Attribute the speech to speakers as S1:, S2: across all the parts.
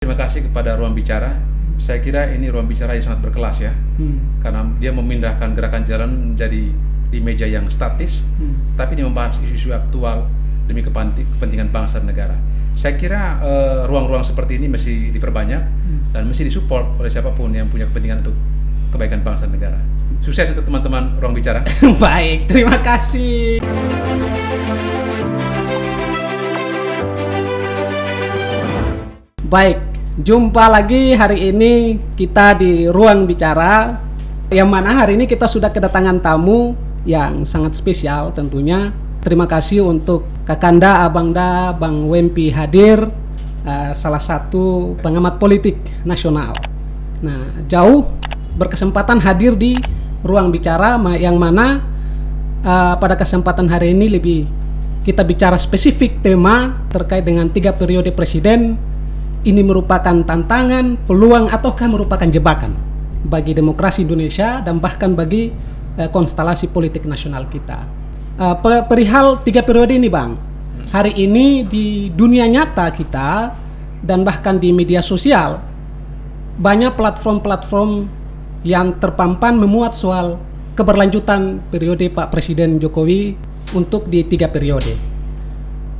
S1: Terima kasih kepada Ruang Bicara. Saya kira ini ruang bicara yang sangat berkelas ya,
S2: Hmm.
S1: karena dia memindahkan gerakan jalan menjadi di meja yang statis,
S2: Hmm.
S1: tapi dia membahas isu-isu aktual demi kepentingan bangsa dan negara. Saya kira eh, ruang-ruang seperti ini mesti diperbanyak
S2: Hmm.
S1: dan mesti disupport oleh siapa pun yang punya kepentingan untuk kebaikan bangsa dan negara. Sukses untuk teman-teman Ruang Bicara.
S2: Baik, terima kasih. Baik, jumpa lagi hari ini kita di ruang bicara yang mana hari ini kita sudah kedatangan tamu yang sangat spesial tentunya. Terima kasih untuk Kakanda, Abangda, Bang Wempi hadir eh, salah satu pengamat politik nasional. Nah, jauh berkesempatan hadir di ruang bicara yang mana uh, pada kesempatan hari ini lebih kita bicara spesifik tema terkait dengan tiga periode presiden ini merupakan tantangan, peluang ataukah merupakan jebakan bagi demokrasi Indonesia dan bahkan bagi uh, konstelasi politik nasional kita. Pe- perihal tiga periode ini, Bang. Hari ini di dunia nyata kita dan bahkan di media sosial banyak platform-platform yang terpampang memuat soal keberlanjutan periode Pak Presiden Jokowi untuk di tiga periode.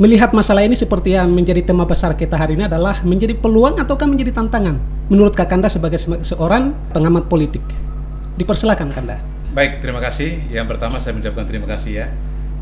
S2: Melihat masalah ini seperti yang menjadi tema besar kita hari ini adalah menjadi peluang ataukah menjadi tantangan menurut Kakanda sebagai se- seorang pengamat politik. Dipersilakan Kanda.
S1: Baik, terima kasih. Yang pertama saya mengucapkan terima kasih ya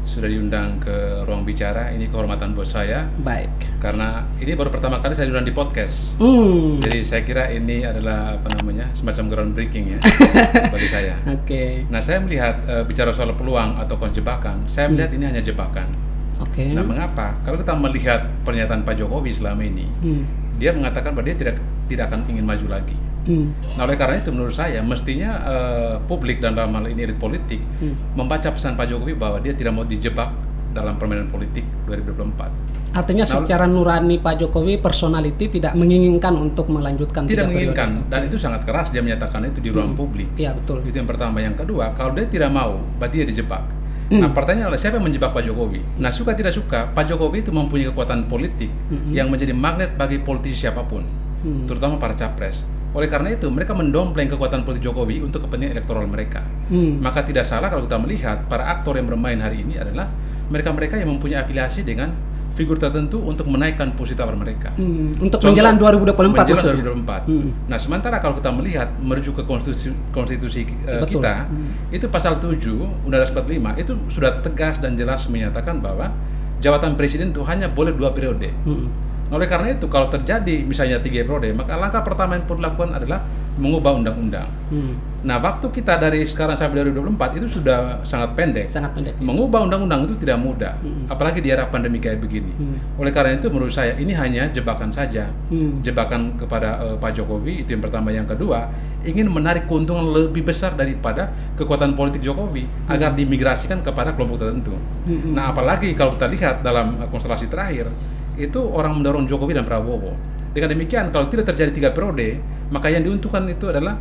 S1: sudah diundang ke ruang bicara. Ini kehormatan buat saya
S2: Baik.
S1: karena ini baru pertama kali saya diundang di podcast.
S2: Hmm.
S1: Jadi saya kira ini adalah apa namanya semacam groundbreaking ya bagi saya.
S2: Oke.
S1: Nah saya melihat eh, bicara soal peluang atau jebakan, saya melihat ini hanya jebakan.
S2: Oke.
S1: Nah mengapa? Kalau kita melihat pernyataan Pak Jokowi selama ini,
S2: Hmm.
S1: dia mengatakan bahwa dia tidak tidak akan ingin maju lagi.
S2: Hmm.
S1: Nah oleh karena itu menurut saya mestinya eh, publik dan dalam hal ini elit politik
S2: Hmm.
S1: membaca pesan Pak Jokowi bahwa dia tidak mau dijebak dalam permainan politik 2024.
S2: Artinya
S1: Nah,
S2: secara nurani Pak Jokowi personality tidak menginginkan untuk melanjutkan
S1: Tidak
S2: tiga periode.
S1: menginginkan dan itu sangat keras dia menyatakan itu di ruang
S2: Hmm.
S1: publik.
S2: Iya betul.
S1: Itu yang pertama. Yang kedua, kalau dia tidak mau, berarti dia dijebak.
S2: Hmm.
S1: Nah, pertanyaannya adalah siapa yang menjebak Pak Jokowi? Nah, suka tidak suka, Pak Jokowi itu mempunyai kekuatan politik
S2: Mhm.
S1: yang menjadi magnet bagi politisi siapa pun,
S2: Hmm.
S1: terutama para capres. Oleh karena itu, mereka mendompleng kekuatan politik Jokowi untuk kepentingan elektoral mereka.
S2: Hmm.
S1: Maka tidak salah kalau kita melihat para aktor yang bermain hari ini adalah mereka-mereka yang mempunyai afiliasi dengan figur tertentu untuk menaikkan posisi tawar mereka.
S2: Hmm, Untuk
S1: Contoh,
S2: menjelang 2024
S1: menjelang
S2: maksudnya?
S1: 2024.
S2: Hmm.
S1: Nah, sementara kalau kita melihat merujuk ke konstitusi, konstitusi
S2: Betul.
S1: kita,
S2: Hmm.
S1: itu pasal 7 Undang-Undang 45 itu sudah tegas dan jelas menyatakan bahwa jabatan presiden itu hanya boleh dua periode.
S2: Hmm.
S1: Oleh karena itu kalau terjadi misalnya tiga periode, maka langkah pertama yang perlu dilakukan adalah mengubah undang-undang.
S2: Hmm.
S1: Nah, waktu kita dari sekarang sampai 2024 itu sudah sangat pendek.
S2: Sangat pendek.
S1: Mengubah undang-undang itu tidak mudah,
S2: Hmm.
S1: apalagi di era pandemi kayak begini.
S2: Hmm.
S1: Oleh karena itu menurut saya ini hanya jebakan saja.
S2: Hmm.
S1: Jebakan kepada eh, Pak Jokowi itu yang pertama, yang kedua ingin menarik keuntungan lebih besar daripada kekuatan politik Jokowi agar dimigrasikan kepada kelompok tertentu.
S2: Hmm.
S1: Nah, apalagi kalau kita lihat dalam konstelasi terakhir itu orang mendorong Jokowi dan Prabowo. Dengan demikian kalau tidak terjadi tiga periode, maka yang diuntungkan itu adalah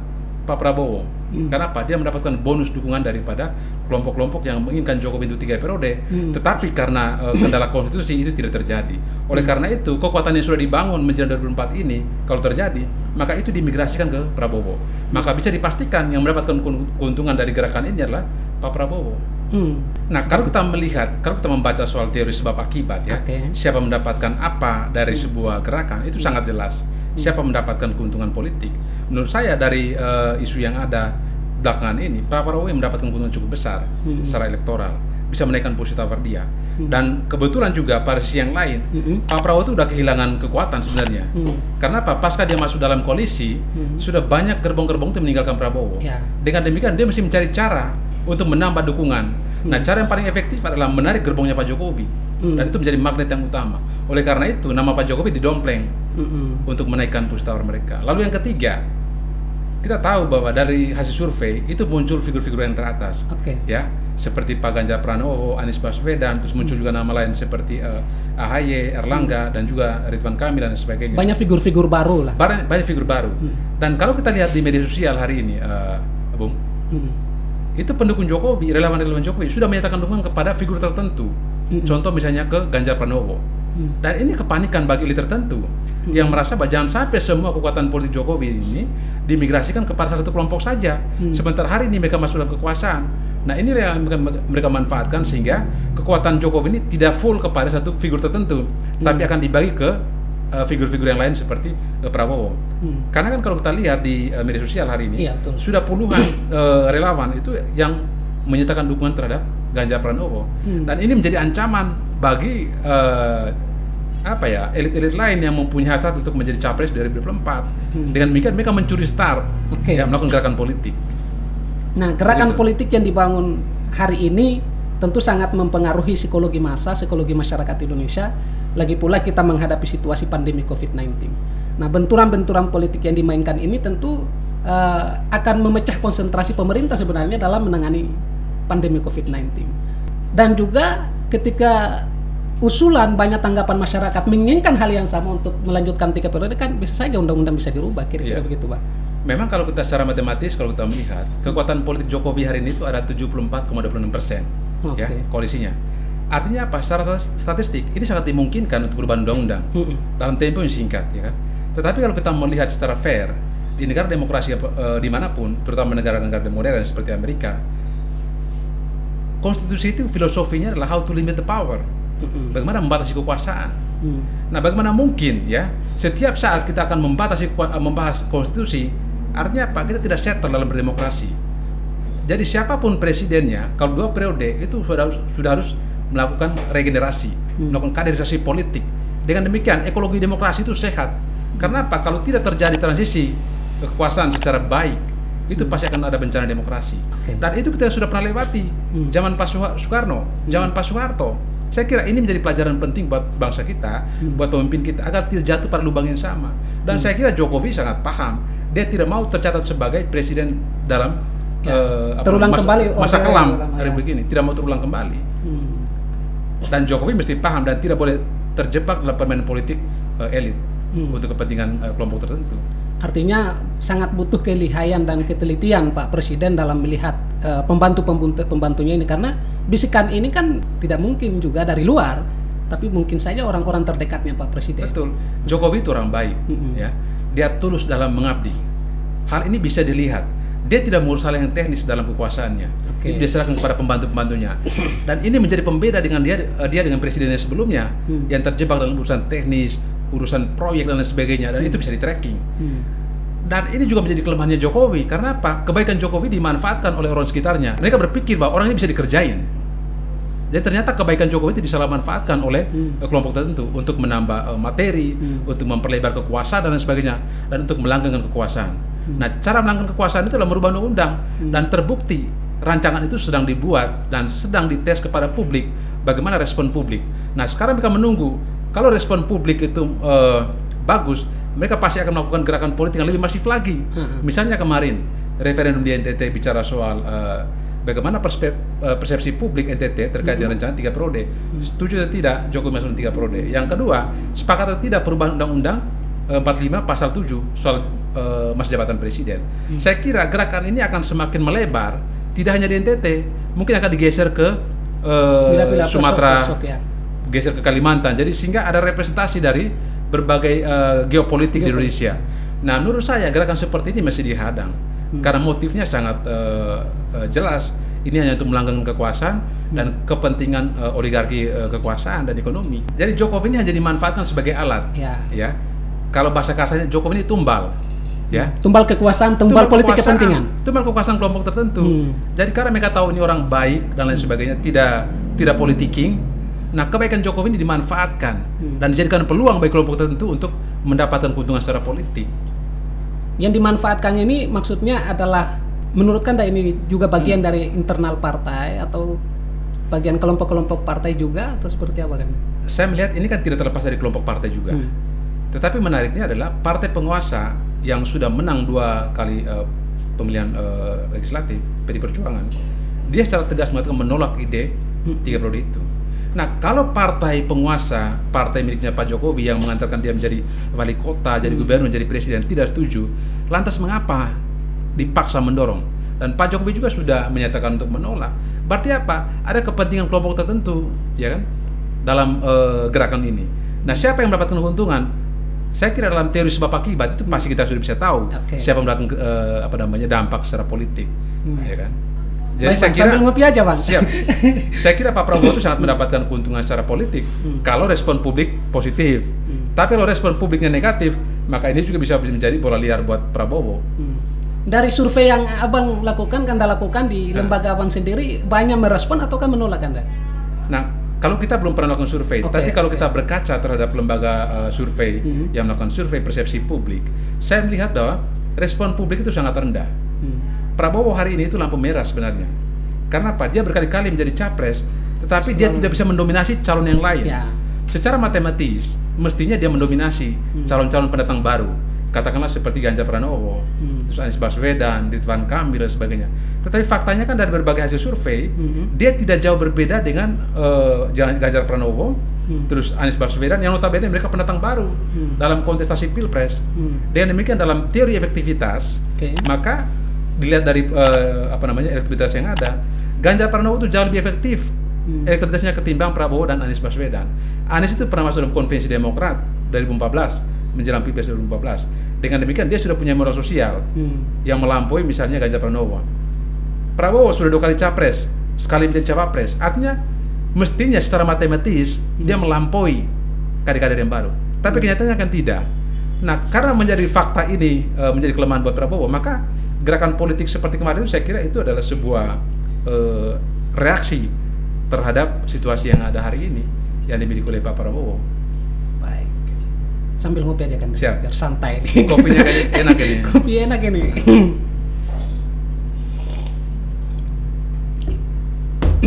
S1: Pak Prabowo.
S2: Hmm.
S1: Karena apa? Dia mendapatkan bonus dukungan daripada kelompok-kelompok yang menginginkan Jokowi untuk tiga periode.
S2: Hmm.
S1: Tetapi karena eh, kendala konstitusi itu tidak terjadi. Oleh
S2: Hmm.
S1: karena itu kekuatan yang sudah dibangun menjelang 2024 ini kalau terjadi, maka itu dimigrasikan ke Prabowo. Maka bisa dipastikan yang mendapatkan keun- keuntungan dari gerakan ini adalah Pak Prabowo.
S2: Hmm.
S1: Nah, kalau kita melihat, kalau kita membaca soal teori sebab akibat ya,
S2: Oke.
S1: siapa mendapatkan apa dari
S2: Hmm.
S1: sebuah gerakan itu sangat jelas. Siapa mendapatkan keuntungan politik? Menurut saya dari eh, isu yang ada belakangan ini, Pak Prabowo yang mendapatkan keuntungan cukup besar
S2: Hmm.
S1: secara elektoral, bisa menaikkan posisi tawar dia.
S2: Hmm.
S1: Dan kebetulan juga pada sisi yang lain,
S2: Hmm.
S1: Pak Prabowo itu udah kehilangan kekuatan sebenarnya.
S2: Hmm.
S1: Karena apa? Pasca dia masuk dalam koalisi,
S2: Hmm.
S1: sudah banyak gerbong-gerbong itu meninggalkan Prabowo.
S2: Ya.
S1: Dengan demikian dia mesti mencari cara untuk menambah dukungan. Nah,
S2: Hmm.
S1: cara yang paling efektif adalah menarik gerbongnya Pak Jokowi.
S2: Hmm.
S1: Dan itu menjadi magnet yang utama. Oleh karena itu, nama Pak Jokowi didompleng
S2: Hmm.
S1: untuk menaikkan tawar mereka. Lalu yang ketiga, kita tahu bahwa dari hasil survei itu muncul figur-figur yang teratas.
S2: Oke.
S1: Ya, seperti Pak Ganjar Pranowo, Anies Baswedan, terus muncul
S2: Hmm.
S1: juga nama lain seperti eh, AHY, Erlangga, dan juga Ridwan Kamil dan sebagainya.
S2: Banyak figur-figur baru lah.
S1: banyak, banyak figur baru.
S2: Hmm.
S1: Dan kalau kita lihat di media sosial hari ini, eh, Bung,
S2: Hmm.
S1: Itu pendukung Jokowi, relawan-relawan Jokowi sudah menyatakan dukungan kepada figur tertentu.
S2: Mm-mm.
S1: Contoh misalnya ke Ganjar Pranowo.
S2: Hmm.
S1: Dan ini kepanikan bagi elit tertentu
S2: Hmm.
S1: yang merasa bahwa jangan sampai semua kekuatan politik Jokowi ini dimigrasikan kepada satu kelompok saja.
S2: Hmm.
S1: Sebentar hari ini mereka masuk dalam kekuasaan. Nah ini yang mereka, mereka manfaatkan sehingga kekuatan Jokowi ini tidak full kepada satu figur tertentu, tapi
S2: Hmm.
S1: akan dibagi ke uh, figur-figur yang lain seperti uh, Prabowo.
S2: Hmm.
S1: Karena kan kalau kita lihat di uh, media sosial hari ini
S2: betul.
S1: sudah puluhan uh, relawan itu yang menyatakan dukungan terhadap Ganjar Pranowo
S2: Hmm.
S1: dan ini menjadi ancaman bagi uh, apa ya elit-elit lain yang mempunyai hasrat untuk menjadi capres 2024
S2: Hmm.
S1: dengan demikian mereka mencuri start
S2: Oke.
S1: ya melakukan gerakan politik
S2: Nah, gerakan
S1: Begitu.
S2: politik yang dibangun hari ini tentu sangat mempengaruhi psikologi massa, psikologi masyarakat Indonesia. Lagi pula kita menghadapi situasi pandemi COVID-19. Nah, benturan-benturan politik yang dimainkan ini tentu eh, akan memecah konsentrasi pemerintah sebenarnya dalam menangani pandemi COVID-19. Dan juga ketika usulan banyak tanggapan masyarakat menginginkan hal yang sama untuk melanjutkan tiga periode kan bisa saja undang-undang bisa dirubah kira-kira
S1: Iya.
S2: begitu, Pak.
S1: memang kalau kita secara matematis kalau kita melihat kekuatan politik Jokowi hari ini itu ada 74,26 persen
S2: Oke.
S1: ya koalisinya artinya apa secara statistik ini sangat dimungkinkan untuk berubah undang-undang
S2: Mm-mm.
S1: dalam tempo yang singkat ya kan. Tetapi kalau kita melihat secara fair di negara demokrasi apa- eh, di mana pun, terutama negara-negara modern seperti Amerika, konstitusi itu filosofinya adalah how to limit the power,
S2: Mm-mm.
S1: bagaimana membatasi kekuasaan.
S2: Hmm.
S1: Nah, bagaimana mungkin ya setiap saat kita akan membatasi eh, membahas konstitusi, artinya apa? Kita tidak settle dalam berdemokrasi. Jadi siapa pun presidennya, kalau dua periode itu sudah harus, sudah harus melakukan regenerasi,
S2: Hmm.
S1: melakukan kaderisasi politik. Dengan demikian ekologi demokrasi itu sehat. Karena apa? Kalau tidak terjadi transisi kekuasaan secara baik, itu
S2: Hmm.
S1: pasti akan ada bencana demokrasi.
S2: Oke.
S1: Dan itu kita sudah pernah lewati.
S2: Hmm.
S1: Zaman Pak Soekarno, zaman Pak Soeharto. Saya kira ini menjadi pelajaran penting buat bangsa kita,
S2: Hmm.
S1: buat pemimpin kita agar tidak jatuh pada lubang yang sama. Dan
S2: Hmm.
S1: saya kira Jokowi sangat paham. Dia tidak mau tercatat sebagai presiden dalam
S2: Ya.
S1: apa,
S2: Terulang
S1: masa,
S2: kembali
S1: masa
S2: order
S1: kelam
S2: dalam-
S1: hari
S2: ya.
S1: begini, tidak mau terulang kembali.
S2: Hmm.
S1: Dan Jokowi mesti paham dan tidak boleh terjebak dalam permainan politik eh, elit
S2: Hmm.
S1: untuk kepentingan eh, kelompok tertentu.
S2: Artinya sangat butuh kelihayan dan ketelitian Pak Presiden dalam melihat eh, pembantu-pembantu pembantunya ini karena bisikan ini kan tidak mungkin juga dari luar, tapi mungkin saja orang-orang terdekatnya Pak Presiden.
S1: Betul. Jokowi itu orang baik,
S2: Mm-mm.
S1: ya. Dia tulus dalam mengabdi. Hal ini bisa dilihat. Dia tidak mengurus hal yang teknis dalam kekuasaannya.
S2: Oke.
S1: Itu diserahkan kepada pembantu-pembantunya. Dan ini menjadi pembeda dengan dia eh, dia dengan presidennya sebelumnya
S2: Hmm.
S1: yang terjebak dalam urusan teknis, urusan proyek dan lain sebagainya dan itu bisa di tracking.
S2: Hmm.
S1: Dan ini juga menjadi kelemahannya Jokowi karena apa? Kebaikan Jokowi dimanfaatkan oleh orang sekitarnya. Mereka berpikir bahwa orang ini bisa dikerjain. Jadi ternyata kebaikan Jokowi itu disalahmanfaatkan oleh
S2: Hmm.
S1: eh, kelompok tertentu untuk menambah eh, materi,
S2: Hmm.
S1: untuk memperlebar kekuasaan dan lain sebagainya, dan untuk melanggengkan kekuasaan.
S2: Hmm.
S1: Nah, cara melanggengkan kekuasaan itu adalah merubah undang-undang
S2: Hmm.
S1: dan terbukti rancangan itu sedang dibuat dan sedang dites kepada publik. Bagaimana respon publik? Nah, sekarang mereka menunggu kalau respon publik itu eh, bagus, mereka pasti akan melakukan gerakan politik yang lebih masif lagi.
S2: Hmm.
S1: Misalnya kemarin referendum di NTT bicara soal eh, bagaimana eh, persepsi publik NTT terkait dengan rencana tiga periode. Setuju atau tidak Jokowi masuk tiga periode. Yang kedua, sepakat atau tidak perubahan undang-undang eh, 45 pasal 7 soal eh, masa jabatan presiden.
S2: Hmm.
S1: Saya kira gerakan ini akan semakin melebar, tidak hanya di NTT, mungkin akan digeser ke eh,
S2: Bila-bila pelosok-
S1: Sumatera,
S2: pelosok, ya.
S1: geser ke Kalimantan. Jadi sehingga ada representasi dari berbagai eh, geopolitik di
S2: Geopolitik.
S1: Indonesia. Nah, menurut saya gerakan seperti ini masih dihadang
S2: Hmm.
S1: karena motifnya sangat eh, eh, jelas. Ini hanya untuk melanggengkan kekuasaan dan kepentingan eh, oligarki eh, kekuasaan dan ekonomi. Jadi Jokowi ini hanya dimanfaatkan sebagai alat.
S2: Ya.
S1: Ya, kalau bahasa kasarnya Jokowi ini tumbal. Ya,
S2: Tumbal kekuasaan, tumbal, politik
S1: kekuasaan,
S2: kepentingan.
S1: tumbal kekuasaan kelompok tertentu.
S2: Hmm.
S1: Jadi karena mereka tahu ini orang baik dan lain sebagainya, tidak tidak politiking. Nah, kebaikan Jokowi ini dimanfaatkan
S2: Hmm.
S1: dan dijadikan peluang bagi kelompok tertentu untuk mendapatkan keuntungan secara politik.
S2: Yang dimanfaatkan ini maksudnya adalah menurut Anda ini juga bagian dari internal partai atau bagian kelompok-kelompok partai juga atau seperti apa kan?
S1: Saya melihat ini kan tidak terlepas dari kelompok partai juga.
S2: Hmm.
S1: Tetapi menariknya adalah partai penguasa yang sudah menang dua kali eh, pemilihan eh, legislatif, PD Perjuangan, dia secara tegas mengatakan menolak ide
S2: Hmm.
S1: tiga periode itu. Nah, kalau partai penguasa, partai miliknya Pak Jokowi yang mengantarkan dia menjadi wali kota, jadi
S2: Hmm.
S1: gubernur, jadi presiden tidak setuju, lantas mengapa dipaksa mendorong? Dan Pak Jokowi juga sudah menyatakan untuk menolak. Berarti apa? Ada kepentingan kelompok tertentu, ya kan, dalam eh, gerakan ini. Nah, siapa yang mendapatkan keuntungan? Saya kira dalam teori sebab akibat itu pasti kita sudah bisa tahu
S2: Oke.
S1: siapa mendapatkan eh, apa namanya dampak secara politik,
S2: Hmm.
S1: ya kan?
S2: Baik, Bang, sambil ngopi aja bang.
S1: Siap. Saya kira Pak Prabowo itu sangat mendapatkan keuntungan secara politik
S2: Hmm.
S1: kalau respon publik positif.
S2: Hmm.
S1: Tapi kalau respon publiknya negatif, maka ini juga bisa menjadi bola liar buat Prabowo.
S2: Hmm. Dari survei yang abang lakukan, anda lakukan di
S1: Nah.
S2: lembaga abang sendiri, banyak merespon ataukah menolak anda?
S1: Nah, kalau kita belum pernah melakukan survei,
S2: Oke,
S1: tapi kalau
S2: oke.
S1: kita berkaca terhadap lembaga uh, survei
S2: Mhm.
S1: yang melakukan survei persepsi publik, saya melihat bahwa respon publik itu sangat rendah.
S2: Hmm.
S1: Prabowo hari ini itu lampu merah sebenarnya. Karena apa? Dia berkali-kali menjadi capres, tetapi dia tidak bisa mendominasi calon yang lain.
S2: Ya.
S1: Secara matematis, mestinya dia mendominasi
S2: Hmm.
S1: calon-calon pendatang baru. Katakanlah seperti Ganjar Pranowo,
S2: Hmm.
S1: terus Anies Baswedan, Ridwan Kamil dan sebagainya. Tetapi faktanya kan dari berbagai hasil survei,
S2: Mhm.
S1: dia tidak jauh berbeda dengan Jan- Ganjar Pranowo,
S2: Hmm.
S1: terus Anies Baswedan yang notabene mereka pendatang baru
S2: Hmm.
S1: dalam kontestasi pilpres.
S2: Hmm.
S1: Dengan demikian dalam teori efektivitas,
S2: Oke.
S1: maka dilihat dari eh, apa namanya elektabilitas yang ada, Ganjar Pranowo itu jauh lebih efektif
S2: Hmm.
S1: elektabilitasnya ketimbang Prabowo dan Anies Baswedan. Anies itu pernah masuk dalam konvensi Demokrat dari 2014 menjelang Pilpres 2014. Dengan demikian dia sudah punya moral sosial
S2: Hmm.
S1: yang melampaui misalnya Ganjar Pranowo. Prabowo sudah dua kali capres, sekali menjadi cawapres. Artinya mestinya secara matematis dia
S2: Hmm.
S1: melampaui kader-kader yang baru. Tapi
S2: Hmm.
S1: kenyataannya kan tidak. Nah, karena menjadi fakta ini eh, menjadi kelemahan buat Prabowo, maka gerakan politik seperti kemarin itu saya kira itu adalah sebuah eh, reaksi terhadap situasi yang ada hari ini yang dimiliki oleh Pak Prabowo.
S2: Baik. Sambil ngopi aja kan,
S1: Siap.
S2: biar santai nih.
S1: Kopinya kan enak ini.
S2: Kopi enak ini.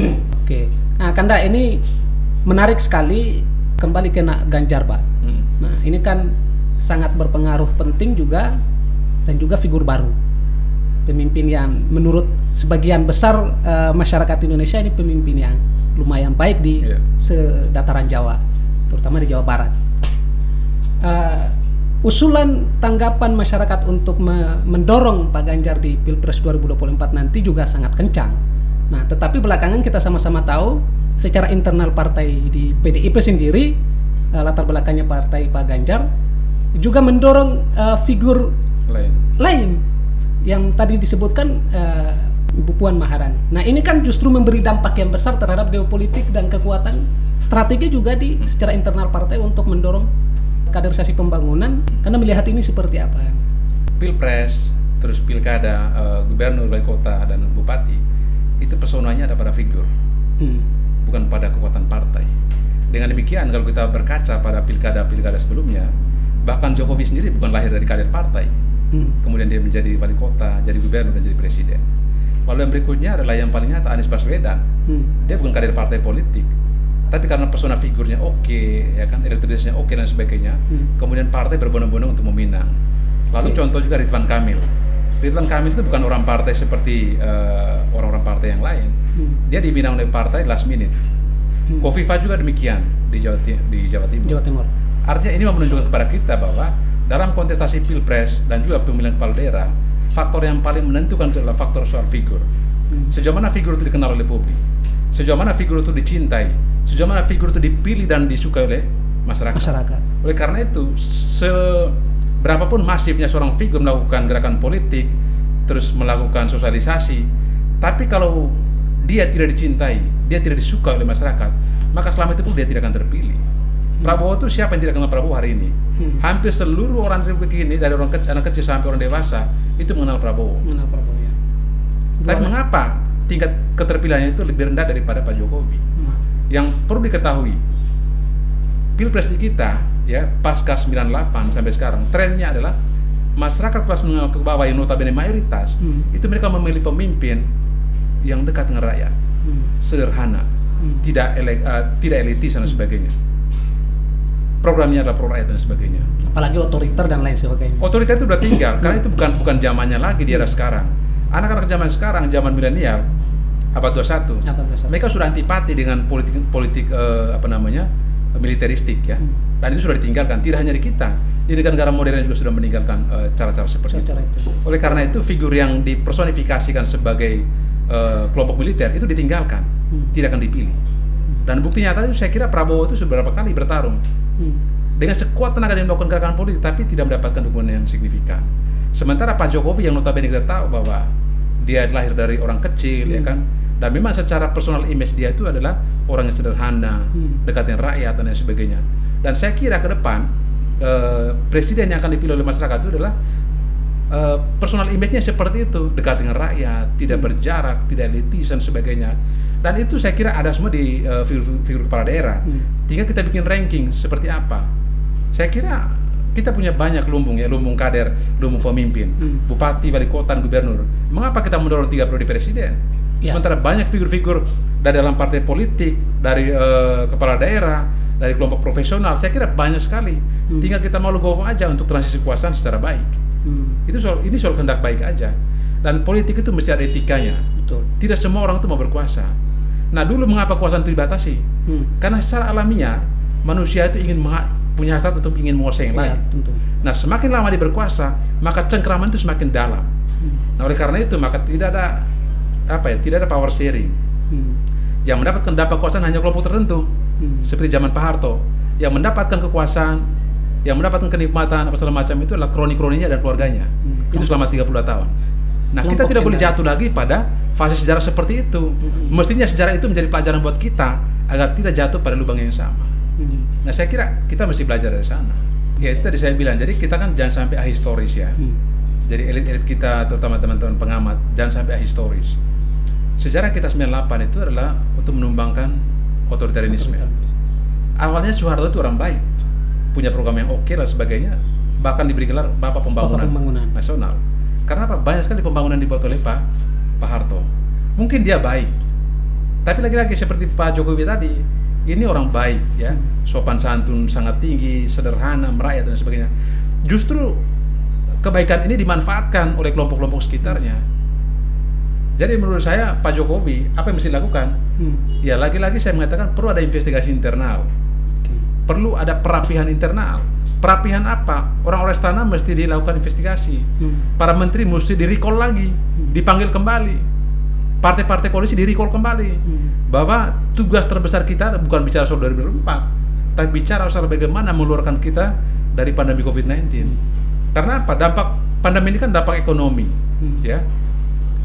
S2: Oke. Nah, Kanda ini menarik sekali kembali ke Ganjar, Pak.
S1: Hmm.
S2: Nah, ini kan sangat berpengaruh penting juga dan juga figur baru. Pemimpin yang menurut sebagian besar eh, masyarakat Indonesia ini pemimpin yang lumayan baik di
S1: Iya.
S2: sedataran Jawa, terutama di Jawa Barat. Eh, usulan tanggapan masyarakat untuk me- mendorong Pak Ganjar di Pilpres 2024 nanti juga sangat kencang. Nah, tetapi belakangan kita sama-sama tahu secara internal partai di PDIP sendiri eh, latar belakangnya partai Pak Ganjar juga mendorong eh, figur
S1: Lain.
S2: lain yang tadi disebutkan eh, Ibu Puan Maharani. Nah ini kan justru memberi dampak yang besar terhadap geopolitik dan kekuatan strategi juga di secara internal partai untuk mendorong kaderisasi pembangunan karena melihat ini seperti apa.
S1: Pilpres, terus pilkada, eh, gubernur, wali kota, dan bupati itu pesonanya ada pada figur,
S2: Hmm.
S1: bukan pada kekuatan partai. Dengan demikian, kalau kita berkaca pada pilkada-pilkada sebelumnya, bahkan Jokowi sendiri bukan lahir dari kader partai.
S2: Hmm.
S1: Kemudian dia menjadi wali kota, jadi gubernur, dan jadi presiden. Lalu yang berikutnya adalah yang paling nyata Anies Baswedan.
S2: Hmm.
S1: Dia bukan kader partai politik, tapi karena pesona figurnya oke, ya kan, elektabilitasnya oke dan sebagainya,
S2: Hmm.
S1: kemudian partai berbondong-bondong untuk meminang. Lalu
S2: Oke.
S1: contoh juga Ridwan Kamil. Ridwan Kamil itu bukan orang partai seperti eh, orang-orang partai yang lain.
S2: Hmm.
S1: Dia dibina oleh partai last minute.
S2: Hmm.
S1: Kofifa juga demikian di Jawa, di Jawa Timur.
S2: Jawa Timur.
S1: Artinya ini menunjukkan kepada kita bahwa dalam kontestasi pilpres dan juga pemilihan kepala daerah, faktor yang paling menentukan itu adalah faktor soal figur.
S2: Hmm.
S1: Sejauh mana figur itu dikenal oleh publik, sejauh mana figur itu dicintai, sejauh mana figur itu dipilih dan disukai oleh masyarakat.
S2: Masyarakat.
S1: Oleh karena itu, seberapapun masifnya seorang figur melakukan gerakan politik, terus melakukan sosialisasi, tapi kalau dia tidak dicintai, dia tidak disukai oleh masyarakat, maka selama itu pun dia tidak akan terpilih. Prabowo itu siapa yang tidak kenal Prabowo hari ini?
S2: Hmm.
S1: Hampir seluruh orang Republik ini, dari orang kecil, anak kecil sampai orang dewasa, itu mengenal Prabowo.
S2: Mengenal Prabowo ya.
S1: Tapi
S2: Dua-
S1: mengapa tingkat keterpilihannya itu lebih rendah daripada Pak Jokowi?
S2: Hmm.
S1: Yang perlu diketahui, pilpres di kita ya pasca 98 sampai sekarang trennya adalah masyarakat kelas menengah ke bawah yang notabene mayoritas
S2: Hmm.
S1: itu mereka memilih pemimpin yang dekat dengan rakyat,
S2: Hmm.
S1: sederhana,
S2: Hmm.
S1: tidak ele- eh, tidak elitis dan sebagainya. Programnya adalah pro rakyat dan sebagainya.
S2: Apalagi otoriter dan lain sebagainya.
S1: Otoriter itu udah tinggal karena itu bukan bukan zamannya lagi di era sekarang. Anak-anak zaman sekarang, zaman milenial, abad 21,
S2: Apa tuh? Sat?
S1: mereka sudah antipati dengan politik politik eh, apa namanya militeristik ya
S2: Hmm.
S1: dan itu sudah ditinggalkan tidak hanya di kita di negara modern juga sudah meninggalkan eh, cara-cara seperti
S2: Cara
S1: itu
S2: itu.
S1: oleh karena itu figur yang dipersonifikasikan sebagai eh, kelompok militer itu ditinggalkan
S2: Hmm.
S1: tidak akan dipilih Dan bukti nyata itu saya kira Prabowo itu beberapa kali bertarung
S2: Hmm.
S1: dengan sekuat tenaga dia melakukan gerakan politik tapi tidak mendapatkan dukungan yang signifikan. Sementara Pak Jokowi yang notabene kita tahu bahwa dia lahir dari orang kecil ya
S2: Hmm.
S1: kan dan memang secara personal image dia itu adalah orang yang sederhana,
S2: Hmm.
S1: dekat dengan rakyat dan lain sebagainya. Dan saya kira ke depan eh, presiden yang akan dipilih oleh masyarakat itu adalah eh, personal image-nya seperti itu, dekat dengan rakyat, tidak
S2: Hmm.
S1: berjarak, tidak elitis dan sebagainya. Dan itu saya kira ada semua di eh, figur-figur kepala daerah.
S2: Hmm.
S1: Tinggal kita bikin ranking seperti apa. Saya kira kita punya banyak lumbung ya, lumbung kader, lumbung pemimpin,
S2: Hmm.
S1: bupati, wali kota, dan gubernur. Mengapa kita mendorong tiga periode presiden?
S2: Ya.
S1: Sementara banyak figur-figur dari dalam partai politik, dari eh, kepala daerah, dari kelompok profesional, saya kira banyak sekali.
S2: Hmm.
S1: Tinggal kita mau legowo aja untuk transisi kekuasaan secara baik.
S2: Hmm.
S1: Itu soal ini soal kehendak baik aja. Dan politik itu mesti ada etikanya.
S2: Betul.
S1: Tidak semua orang itu mau berkuasa. Nah dulu mengapa kekuasaan itu dibatasi?
S2: Hmm.
S1: Karena secara alamiah manusia itu ingin punya hasrat untuk ingin menguasai yang
S2: Ya,
S1: lain.
S2: tentu.
S1: Nah semakin lama dia berkuasa, maka cengkraman itu semakin dalam.
S2: Hmm.
S1: Nah oleh karena itu maka tidak ada apa ya, tidak ada power sharing.
S2: Hmm.
S1: Yang mendapatkan dampak kekuasaan hanya kelompok tertentu,
S2: Hmm.
S1: seperti zaman Pak Harto. Yang mendapatkan kekuasaan, yang mendapatkan kenikmatan apa segala macam itu adalah kroni-kroninya dan keluarganya.
S2: Hmm.
S1: Itu selama 32 tahun. Nah kita tidak boleh jatuh lagi pada fase sejarah seperti itu.
S2: Hmm.
S1: Mestinya sejarah itu menjadi pelajaran buat kita agar tidak jatuh pada lubang yang sama.
S2: Hmm.
S1: Nah saya kira kita mesti belajar dari sana. Ya itu tadi saya bilang, jadi kita kan jangan sampai ahistoris ya.
S2: Hmm.
S1: Jadi elit-elit kita, terutama teman-teman pengamat, jangan sampai ahistoris. Sejarah kita 98 itu adalah untuk menumbangkan otoritarianisme. Awalnya Soeharto itu orang baik, punya program yang oke dan sebagainya, bahkan diberi gelar Bapak Pembangunan,
S2: Bapak Pembangunan.
S1: Nasional. Karena apa? Banyak sekali pembangunan dibuat oleh Pak Pak Harto. Mungkin dia baik, tapi lagi-lagi seperti Pak Jokowi tadi, ini orang baik ya, sopan santun sangat tinggi, sederhana, merakyat dan sebagainya. Justru kebaikan ini dimanfaatkan oleh kelompok-kelompok sekitarnya. Jadi menurut saya Pak Jokowi apa yang mesti dilakukan?
S2: Hmm.
S1: Ya lagi-lagi saya mengatakan perlu ada investigasi internal. Perlu ada perapihan internal. Perapihan apa? Orang-orang istana mesti dilakukan investigasi.
S2: Hmm.
S1: Para menteri mesti di recall lagi, dipanggil kembali. Partai-partai koalisi di recall kembali.
S2: Hmm.
S1: Bahwa tugas terbesar kita bukan bicara soal 2024, tapi bicara soal bagaimana mengeluarkan kita dari pandemi COVID-19. Karena apa? Dampak pandemi ini kan dampak ekonomi,
S2: Hmm.
S1: ya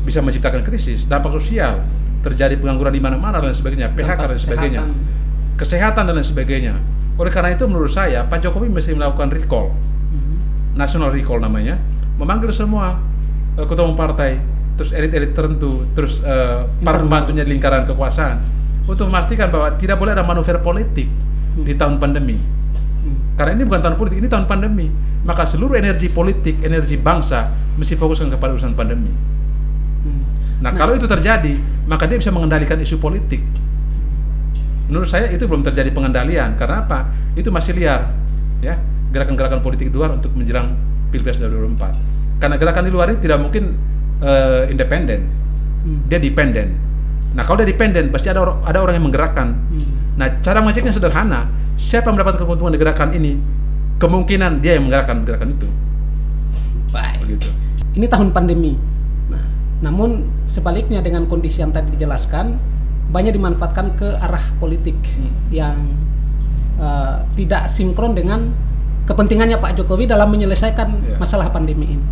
S1: bisa menciptakan krisis, dampak sosial, terjadi pengangguran di mana-mana dan sebagainya, PHK dan sebagainya,
S2: kesehatan.
S1: kesehatan dan lain sebagainya. Oleh karena itu menurut saya Pak Jokowi mesti melakukan recall,
S2: Hmm.
S1: national recall namanya, memanggil semua eh, ketua umum partai, terus elit-elit tertentu, terus eh, para pembantunya di lingkaran kekuasaan untuk memastikan bahwa tidak boleh ada manuver politik di
S2: Hmm.
S1: tahun pandemi.
S2: Hmm.
S1: Karena ini bukan tahun politik, ini tahun pandemi. Maka seluruh energi politik, energi bangsa mesti fokuskan kepada urusan pandemi.
S2: Hmm.
S1: Nah, kalau itu terjadi, maka dia bisa mengendalikan isu politik. Menurut saya itu belum terjadi pengendalian. Karena apa? Itu masih liar, ya gerakan-gerakan politik di luar untuk menjelang pilpres 2024. Karena gerakan di luar ini tidak mungkin eh, independen,
S2: Hmm.
S1: dia dependen. Nah, kalau dia dependen, pasti ada orang, ada orang yang menggerakkan.
S2: Hmm.
S1: Nah, cara mengeceknya sederhana. Siapa yang mendapatkan keuntungan di gerakan ini? Kemungkinan dia yang menggerakkan gerakan itu.
S2: Baik.
S1: Begitu.
S2: Ini tahun pandemi. Nah, namun sebaliknya dengan kondisi yang tadi dijelaskan, banyak dimanfaatkan ke arah politik
S1: Hmm.
S2: yang eh, tidak sinkron dengan kepentingannya Pak Jokowi dalam menyelesaikan
S1: Ya.
S2: masalah pandemi ini.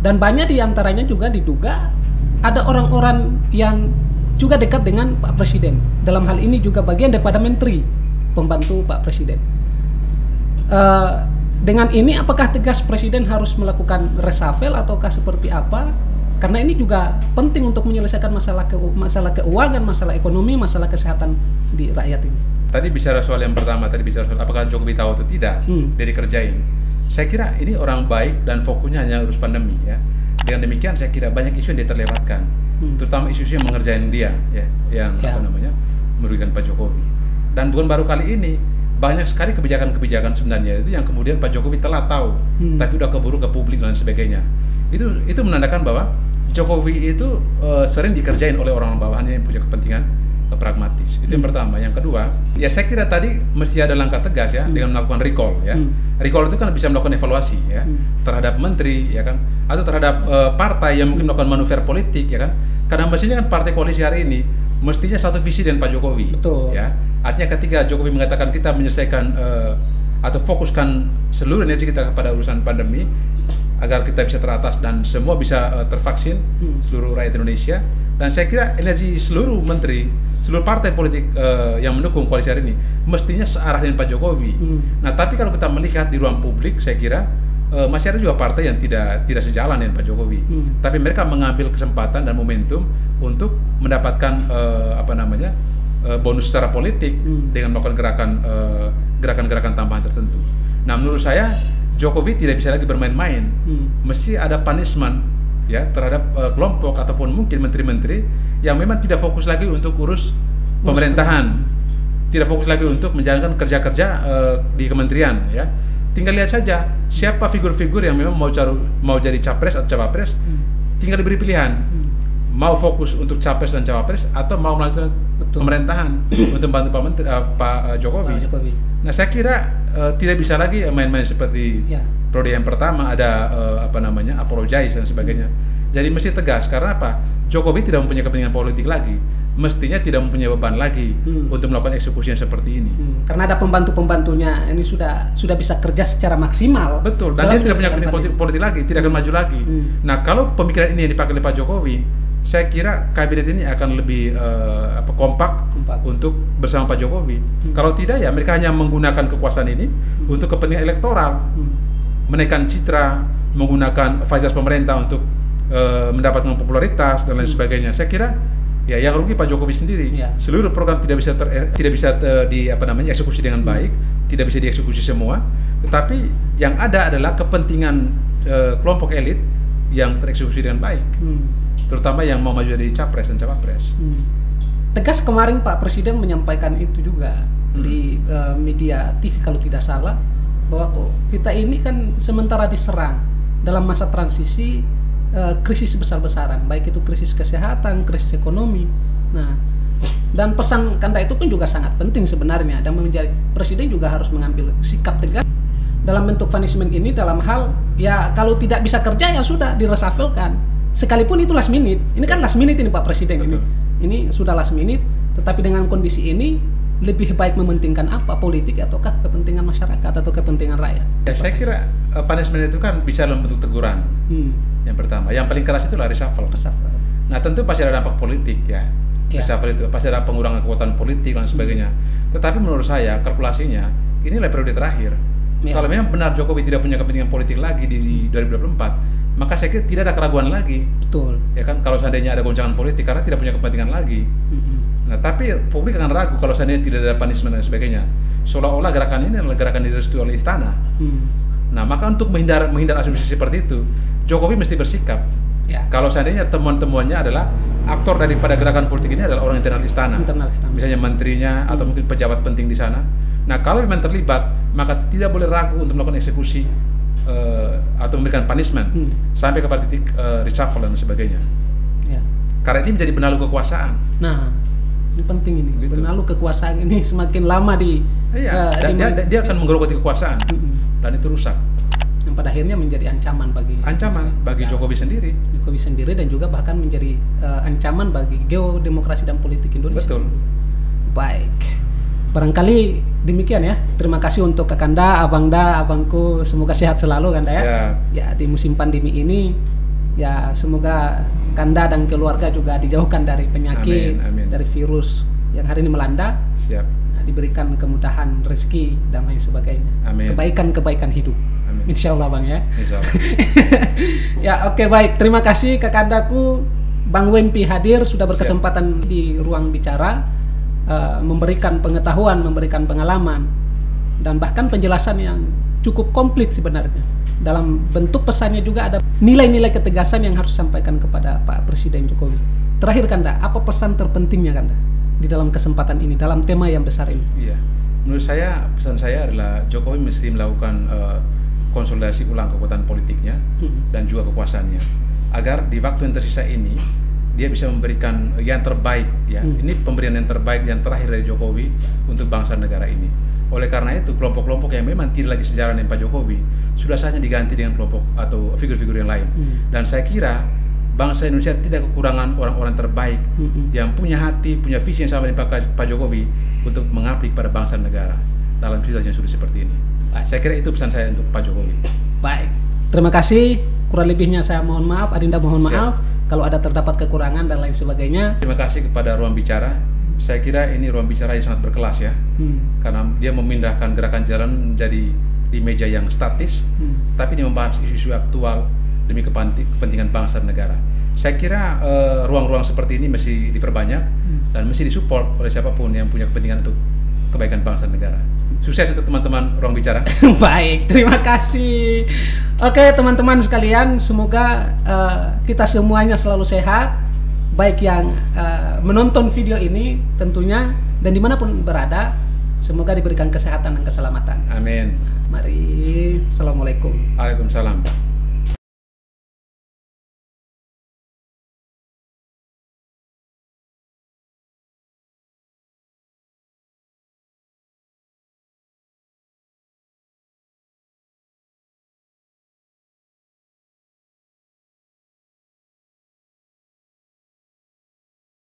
S2: Dan banyak di antaranya juga diduga ada orang-orang yang juga dekat dengan Pak Presiden. Dalam hal ini juga bagian daripada menteri pembantu Pak Presiden. Eh, dengan ini apakah tegas Presiden harus melakukan reshuffle ataukah seperti apa? Karena ini juga penting untuk menyelesaikan masalah keu- masalah keuangan, masalah ekonomi, masalah kesehatan di rakyat ini.
S1: Tadi bicara soal yang pertama, tadi bicara soal apakah Jokowi tahu atau tidak,
S2: Hmm.
S1: dia dikerjain. Saya kira ini orang baik dan fokusnya hanya urus pandemi ya. Dengan demikian saya kira banyak isu yang dia terlewatkan,
S2: Hmm.
S1: terutama isu-isu yang mengerjain dia ya, yang
S2: Ya.
S1: apa namanya merugikan Pak Jokowi. Dan bukan baru kali ini, banyak sekali kebijakan-kebijakan sebenarnya itu yang kemudian Pak Jokowi telah tahu,
S2: Hmm.
S1: tapi udah keburu ke publik dan sebagainya. Itu itu menandakan bahwa Jokowi itu eh, sering dikerjain oleh orang bawahannya yang punya kepentingan eh, pragmatis. Itu yang
S2: Hmm.
S1: pertama. Yang kedua, ya saya kira tadi mesti ada langkah tegas ya
S2: Hmm.
S1: dengan melakukan recall ya.
S2: Hmm.
S1: Recall itu kan bisa melakukan evaluasi ya
S2: Hmm.
S1: terhadap menteri ya kan atau terhadap eh, partai yang mungkin melakukan manuver politik ya kan. Karena mestinya kan partai koalisi hari ini mestinya satu visi dengan Pak Jokowi.
S2: Betul.
S1: Ya, artinya ketika Jokowi mengatakan kita menyelesaikan uh, atau fokuskan seluruh energi kita kepada urusan pandemi agar kita bisa teratas dan semua bisa uh, tervaksin
S2: Hmm.
S1: seluruh rakyat Indonesia dan saya kira energi seluruh menteri seluruh partai politik uh, yang mendukung koalisi hari ini mestinya searah dengan Pak Jokowi.
S2: Hmm.
S1: Nah, tapi kalau kita melihat di ruang publik, saya kira uh, masih ada juga partai yang tidak tidak sejalan dengan Pak Jokowi.
S2: Hmm.
S1: Tapi mereka mengambil kesempatan dan momentum untuk mendapatkan uh, apa namanya uh, bonus secara politik
S2: Hmm.
S1: dengan melakukan gerakan uh, gerakan-gerakan tambahan tertentu. Nah, menurut saya Jokowi tidak bisa lagi bermain-main.
S2: Hmm.
S1: Mesti ada punishment ya terhadap uh, kelompok ataupun mungkin menteri-menteri yang memang tidak fokus lagi untuk urus pemerintahan, tidak fokus lagi untuk menjalankan kerja-kerja uh, di kementerian ya. Tinggal lihat saja siapa figur-figur yang memang mau cari, mau jadi capres atau cawapres,
S2: Hmm.
S1: tinggal diberi pilihan
S2: Hmm.
S1: mau fokus untuk capres dan cawapres atau mau melanjutkan
S2: Betul.
S1: pemerintahan untuk membantu Pak Menteri uh, Pak uh, Jokowi.
S2: Pak Jokowi.
S1: Nah, saya kira uh, tidak bisa lagi main-main seperti
S2: Ya.
S1: periode yang pertama ada uh, apa namanya apologize dan sebagainya. Jadi mesti tegas karena apa? Jokowi tidak mempunyai kepentingan politik lagi, mestinya tidak mempunyai beban lagi
S2: Hmm.
S1: untuk melakukan eksekusi yang seperti ini.
S2: Hmm, Karena ada pembantu-pembantunya ini sudah sudah bisa kerja secara maksimal.
S1: Betul, dan dia tidak punya kepentingan politik, politik lagi, tidak akan maju lagi.
S2: Hmm.
S1: Nah, kalau pemikiran ini yang dipakai oleh Pak Jokowi, saya kira kabinet ini akan lebih eh, apa, kompak,
S2: Kompak.
S1: untuk bersama Pak Jokowi.
S2: Hmm.
S1: Kalau tidak ya mereka hanya menggunakan kekuasaan ini untuk kepentingan elektoral,
S2: Hmm.
S1: menaikkan citra, menggunakan fasilitas pemerintah untuk eh, mendapatkan popularitas dan lain
S2: Hmm.
S1: sebagainya. Saya kira ya yang rugi Pak Jokowi sendiri.
S2: Ya.
S1: Seluruh program tidak bisa ter- tidak bisa eh, di apa namanya eksekusi dengan baik, tidak bisa dieksekusi semua. Tetapi yang ada adalah kepentingan eh, kelompok elit yang tereksekusi dengan baik,
S2: Hmm.
S1: Terutama yang mau maju jadi capres dan cawapres.
S2: Hmm. Tegas kemarin Pak Presiden menyampaikan itu juga
S1: Hmm.
S2: di eh, media TV kalau tidak salah bahwa kok kita ini kan sementara diserang dalam masa transisi eh, krisis besar-besaran, baik itu krisis kesehatan, krisis ekonomi. Nah, dan pesan Kanda itu pun juga sangat penting sebenarnya dan menjadi presiden juga harus mengambil sikap tegas dalam bentuk punishment ini dalam hal ya kalau tidak bisa kerja ya sudah diresaffelkan sekalipun itu last minute ini kan last minute ini Pak Presiden ini
S1: Betul.
S2: ini sudah last minute tetapi dengan kondisi ini lebih baik mementingkan apa politik ataukah kepentingan masyarakat atau kepentingan rakyat
S1: Ya, saya kira eh, punishment itu kan bisa dalam bentuk teguran
S2: hmm.
S1: yang pertama. Yang paling keras itu lah reshuffle.
S2: reshuffle.
S1: Nah tentu pasti ada dampak politik ya.
S2: Ya.
S1: Reshuffle itu pasti ada pengurangan kekuatan politik dan sebagainya. Tetapi menurut saya kalkulasinya inilah periode terakhir.
S2: Ya.
S1: Kalau memang benar Jokowi tidak punya kepentingan politik lagi di 2024, maka saya kira tidak ada keraguan lagi.
S2: betul
S1: Ya kan kalau seandainya ada goncangan politik karena tidak punya kepentingan lagi.
S2: Hmm.
S1: Nah, tapi publik akan ragu kalau seandainya tidak ada punishment dan sebagainya. Seolah-olah gerakan ini adalah gerakan direstui oleh istana.
S2: Hmm.
S1: Nah, maka untuk menghindar menghindar asumsi seperti itu, Jokowi mesti bersikap.
S2: ya
S1: Kalau seandainya temuan-temuannya adalah aktor daripada gerakan politik ini adalah orang internal istana.
S2: Internal istana.
S1: Misalnya menterinya atau
S2: Hmm.
S1: mungkin pejabat penting di sana. Nah, kalau memang terlibat, maka tidak boleh ragu untuk melakukan eksekusi eh, atau memberikan punishment
S2: Hmm.
S1: sampai kepada titik eh, reshuffle dan sebagainya.
S2: ya
S1: Karena ini menjadi benalu kekuasaan.
S2: Nah, ini penting ini.
S1: Gitu.
S2: Benalu kekuasaan ini semakin lama di
S1: Iya,
S2: eh,
S1: dan
S2: di-
S1: dia, dia akan menggerogoti kekuasaan
S2: Mm-mm.
S1: dan itu rusak.
S2: yang pada akhirnya menjadi ancaman bagi
S1: Ancaman bagi
S2: Ya,
S1: Jokowi sendiri.
S2: Jokowi sendiri dan juga bahkan menjadi eh, ancaman bagi geodemokrasi dan politik Indonesia.
S1: Betul.
S2: sendiri. Baik. Barangkali demikian ya. Terima kasih untuk Kakanda, Abangda, Abangku. Semoga sehat selalu Kanda ya.
S1: Siap.
S2: Ya di musim pandemi ini ya semoga Kanda dan keluarga juga dijauhkan dari penyakit,
S1: Amin, amin.
S2: dari virus yang hari ini melanda.
S1: Siap.
S2: Nah, diberikan kemudahan rezeki dan lain sebagainya.
S1: Amin.
S2: Kebaikan-kebaikan hidup.
S1: Amin.
S2: Insya Allah bang ya.
S1: Insya Allah.
S2: ya oke baik. Terima kasih kakandaku Bang Wempi hadir sudah berkesempatan di ruang bicara eh, memberikan pengetahuan, memberikan pengalaman dan bahkan penjelasan yang cukup komplit sebenarnya. Dalam bentuk pesannya juga ada nilai-nilai ketegasan yang harus disampaikan kepada Pak Presiden Jokowi. Terakhir Kanda, apa pesan terpentingnya Kanda di dalam kesempatan ini, dalam tema yang besar ini?
S1: Iya. Menurut saya pesan saya adalah Jokowi mesti melakukan eh, konsolidasi ulang kekuatan politiknya
S2: Hmm.
S1: dan juga kekuasaannya agar di waktu yang tersisa ini dia bisa memberikan yang terbaik ya.
S2: Hmm.
S1: Ini pemberian yang terbaik yang terakhir dari Jokowi untuk bangsa negara ini. Oleh karena itu kelompok-kelompok yang memang tidak lagi sejalan dengan Pak Jokowi sudah saatnya diganti dengan kelompok atau figur-figur yang lain.
S2: Hmm.
S1: Dan saya kira bangsa Indonesia tidak kekurangan orang-orang terbaik
S2: Mm-mm.
S1: yang punya hati, punya visi yang sama dengan Pak, Pak Jokowi untuk mengabdi kepada bangsa negara dalam situasi yang sulit seperti ini.
S2: Baik.
S1: Saya kira itu pesan saya untuk Pak Jokowi.
S2: Baik, terima kasih. Kurang lebihnya saya mohon maaf, Adinda mohon
S1: Siap.
S2: maaf kalau ada terdapat kekurangan dan lain sebagainya.
S1: Terima kasih kepada ruang bicara. Saya kira ini ruang bicara yang sangat berkelas ya,
S2: Hmm.
S1: karena dia memindahkan gerakan jalan menjadi di meja yang statis,
S2: Hmm.
S1: tapi dia membahas isu-isu aktual demi kepentingan bangsa dan negara. Saya kira eh, ruang-ruang seperti ini mesti diperbanyak
S2: Hmm.
S1: dan mesti disupport oleh siapa pun yang punya kepentingan untuk kebaikan bangsa dan negara. Sukses untuk teman-teman ruang bicara.
S2: Baik, terima kasih. Oke, teman-teman sekalian, semoga eh, kita semuanya selalu sehat, baik yang eh, menonton video ini tentunya dan di mana pun berada, semoga diberikan kesehatan dan keselamatan.
S1: Amin.
S2: Mari, assalamualaikum.
S1: Waalaikumsalam.